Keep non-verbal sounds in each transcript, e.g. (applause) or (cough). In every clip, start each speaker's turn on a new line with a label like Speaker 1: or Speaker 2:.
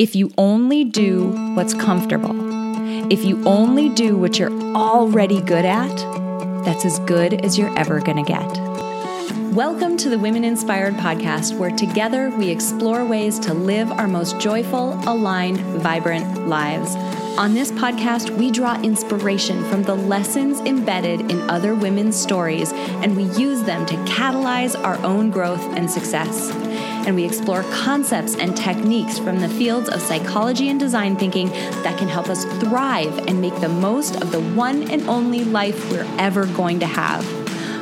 Speaker 1: If you only do what's comfortable, if you only do what you're already good at, that's as good as you're ever going to get. Welcome to the Women Inspired podcast, where together we explore ways to live our most joyful, aligned, vibrant lives. On this podcast, we draw inspiration from the lessons embedded in other women's stories, and we use them to catalyze our own growth and success and we explore concepts and techniques from the fields of psychology and design thinking that can help us thrive and make the most of the one and only life we're ever going to have.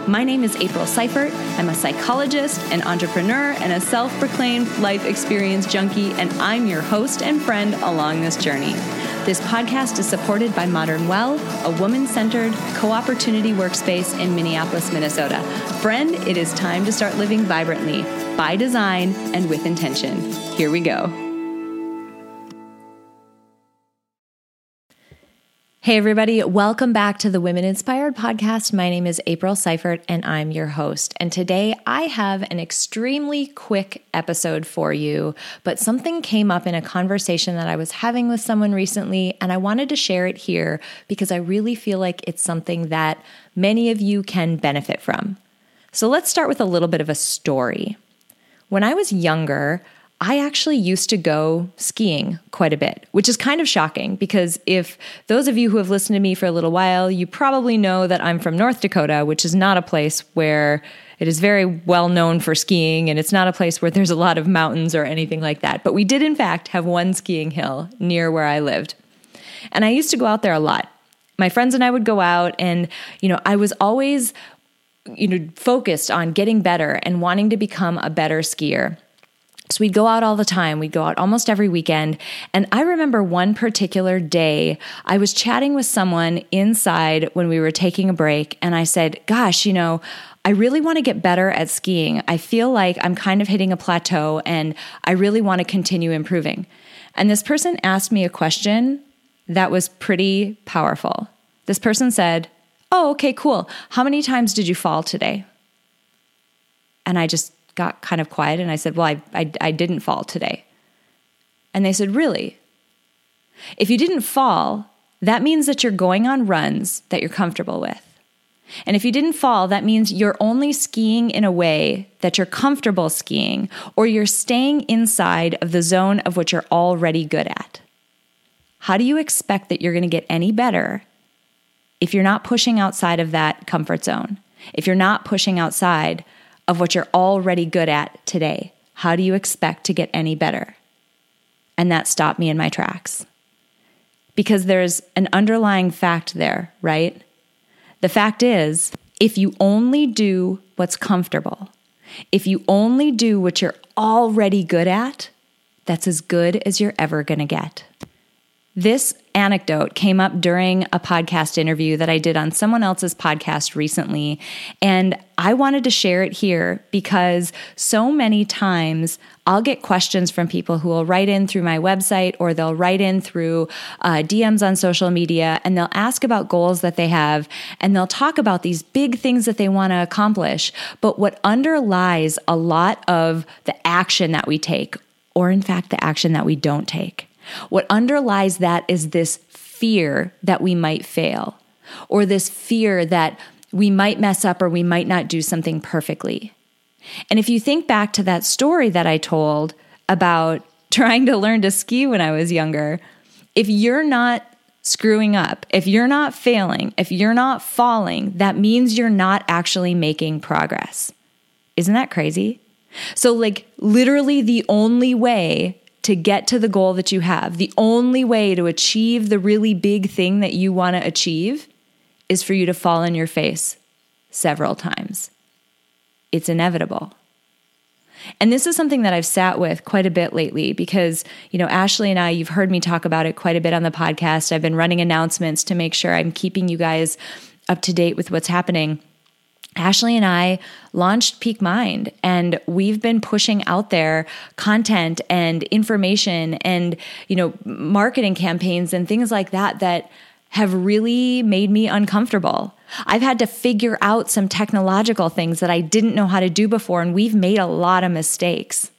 Speaker 1: My name is April Seifert. I'm a psychologist, an entrepreneur, and a self proclaimed life experience junkie, and I'm your host and friend along this journey. This podcast is supported by Modern Well, a woman centered co opportunity workspace in Minneapolis, Minnesota. Friend, it is time to start living vibrantly, by design, and with intention. Here we go. Hey, everybody, welcome back to the Women Inspired podcast. My name is April Seifert, and I'm your host. And today I have an extremely quick episode for you, but something came up in a conversation that I was having with someone recently, and I wanted to share it here because I really feel like it's something that many of you can benefit from. So let's start with a little bit of a story. When I was younger, I actually used to go skiing quite a bit, which is kind of shocking because if those of you who have listened to me for a little while, you probably know that I'm from North Dakota, which is not a place where it is very well known for skiing and it's not a place where there's a lot of mountains or anything like that. But we did, in fact, have one skiing hill near where I lived. And I used to go out there a lot. My friends and I would go out, and, you know, I was always, you know, focused on getting better and wanting to become a better skier. So we'd go out all the time. We'd go out almost every weekend. And I remember one particular day, I was chatting with someone inside when we were taking a break. And I said, Gosh, you know, I really want to get better at skiing. I feel like I'm kind of hitting a plateau and I really want to continue improving. And this person asked me a question that was pretty powerful. This person said, Oh, okay, cool. How many times did you fall today? And I just got kind of quiet and I said, Well, I, I, I didn't fall today. And they said, Really? If you didn't fall, that means that you're going on runs that you're comfortable with. And if you didn't fall, that means you're only skiing in a way that you're comfortable skiing, or you're staying inside of the zone of what you're already good at. How do you expect that you're going to get any better if you're not pushing outside of that comfort zone? If you're not pushing outside of what you're already good at today. How do you expect to get any better? And that stopped me in my tracks. Because there's an underlying fact there, right? The fact is, if you only do what's comfortable, if you only do what you're already good at, that's as good as you're ever going to get. This anecdote came up during a podcast interview that I did on someone else's podcast recently. And I wanted to share it here because so many times I'll get questions from people who will write in through my website or they'll write in through uh, DMs on social media and they'll ask about goals that they have and they'll talk about these big things that they want to accomplish. But what underlies a lot of the action that we take, or in fact, the action that we don't take, what underlies that is this fear that we might fail, or this fear that we might mess up or we might not do something perfectly. And if you think back to that story that I told about (laughs) trying to learn to ski when I was younger, if you're not screwing up, if you're not failing, if you're not falling, that means you're not actually making progress. Isn't that crazy? So, like, literally, the only way to get to the goal that you have, the only way to achieve the really big thing that you want to achieve is for you to fall on your face several times. It's inevitable. And this is something that I've sat with quite a bit lately because, you know, Ashley and I, you've heard me talk about it quite a bit on the podcast. I've been running announcements to make sure I'm keeping you guys up to date with what's happening. Ashley and I launched Peak Mind and we've been pushing out there content and information and you know marketing campaigns and things like that that have really made me uncomfortable. I've had to figure out some technological things that I didn't know how to do before and we've made a lot of mistakes.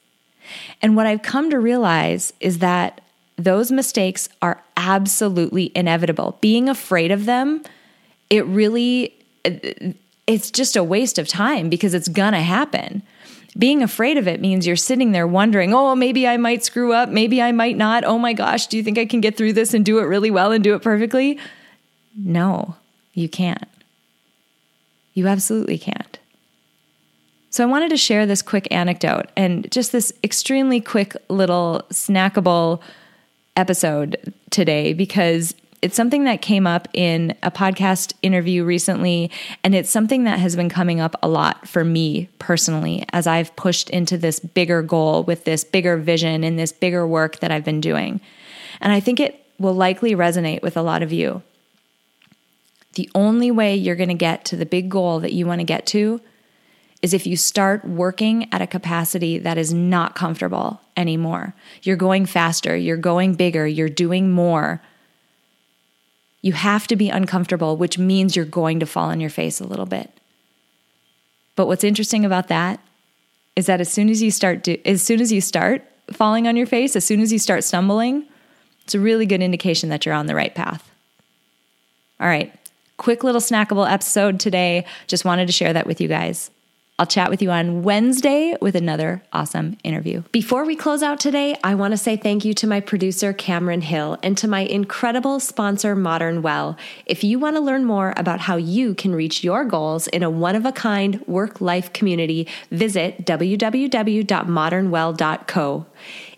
Speaker 1: And what I've come to realize is that those mistakes are absolutely inevitable. Being afraid of them, it really it's just a waste of time because it's to happen. Being afraid of it means you're sitting there wondering, oh, maybe I might screw up. Maybe I might not. Oh my gosh, do you think I can get through this and do it really well and do it perfectly? No, you can't. You absolutely can't. So I wanted to share this quick anecdote and just this extremely quick little snackable episode today because it's something that came up in a podcast interview recently, and it's something that has been coming up a lot for me personally as I've pushed into this bigger goal with this bigger vision and this bigger work that I've been doing. And I think it will likely resonate with a lot of you. The only way you're going to get to the big goal that you want to get to is if you start working at a capacity that is not comfortable anymore. You're going faster, you're going bigger, you're doing more you have to be uncomfortable, which means you're going to fall on your face a little bit. But what's interesting about that is that as soon as you start do, as soon as you start falling on your face, as soon as you start stumbling, it's a really good indication that you're on the right path. All right. Quick little snackable episode today. Just wanted to share that with you guys. I'll chat with you on Wednesday with another awesome interview. Before we close out today, I want to say thank you to my producer, Cameron Hill, and to my incredible sponsor, Modern Well. If you want to learn more about how you can reach your goals in a one of a kind work life community, visit www.modernwell.co.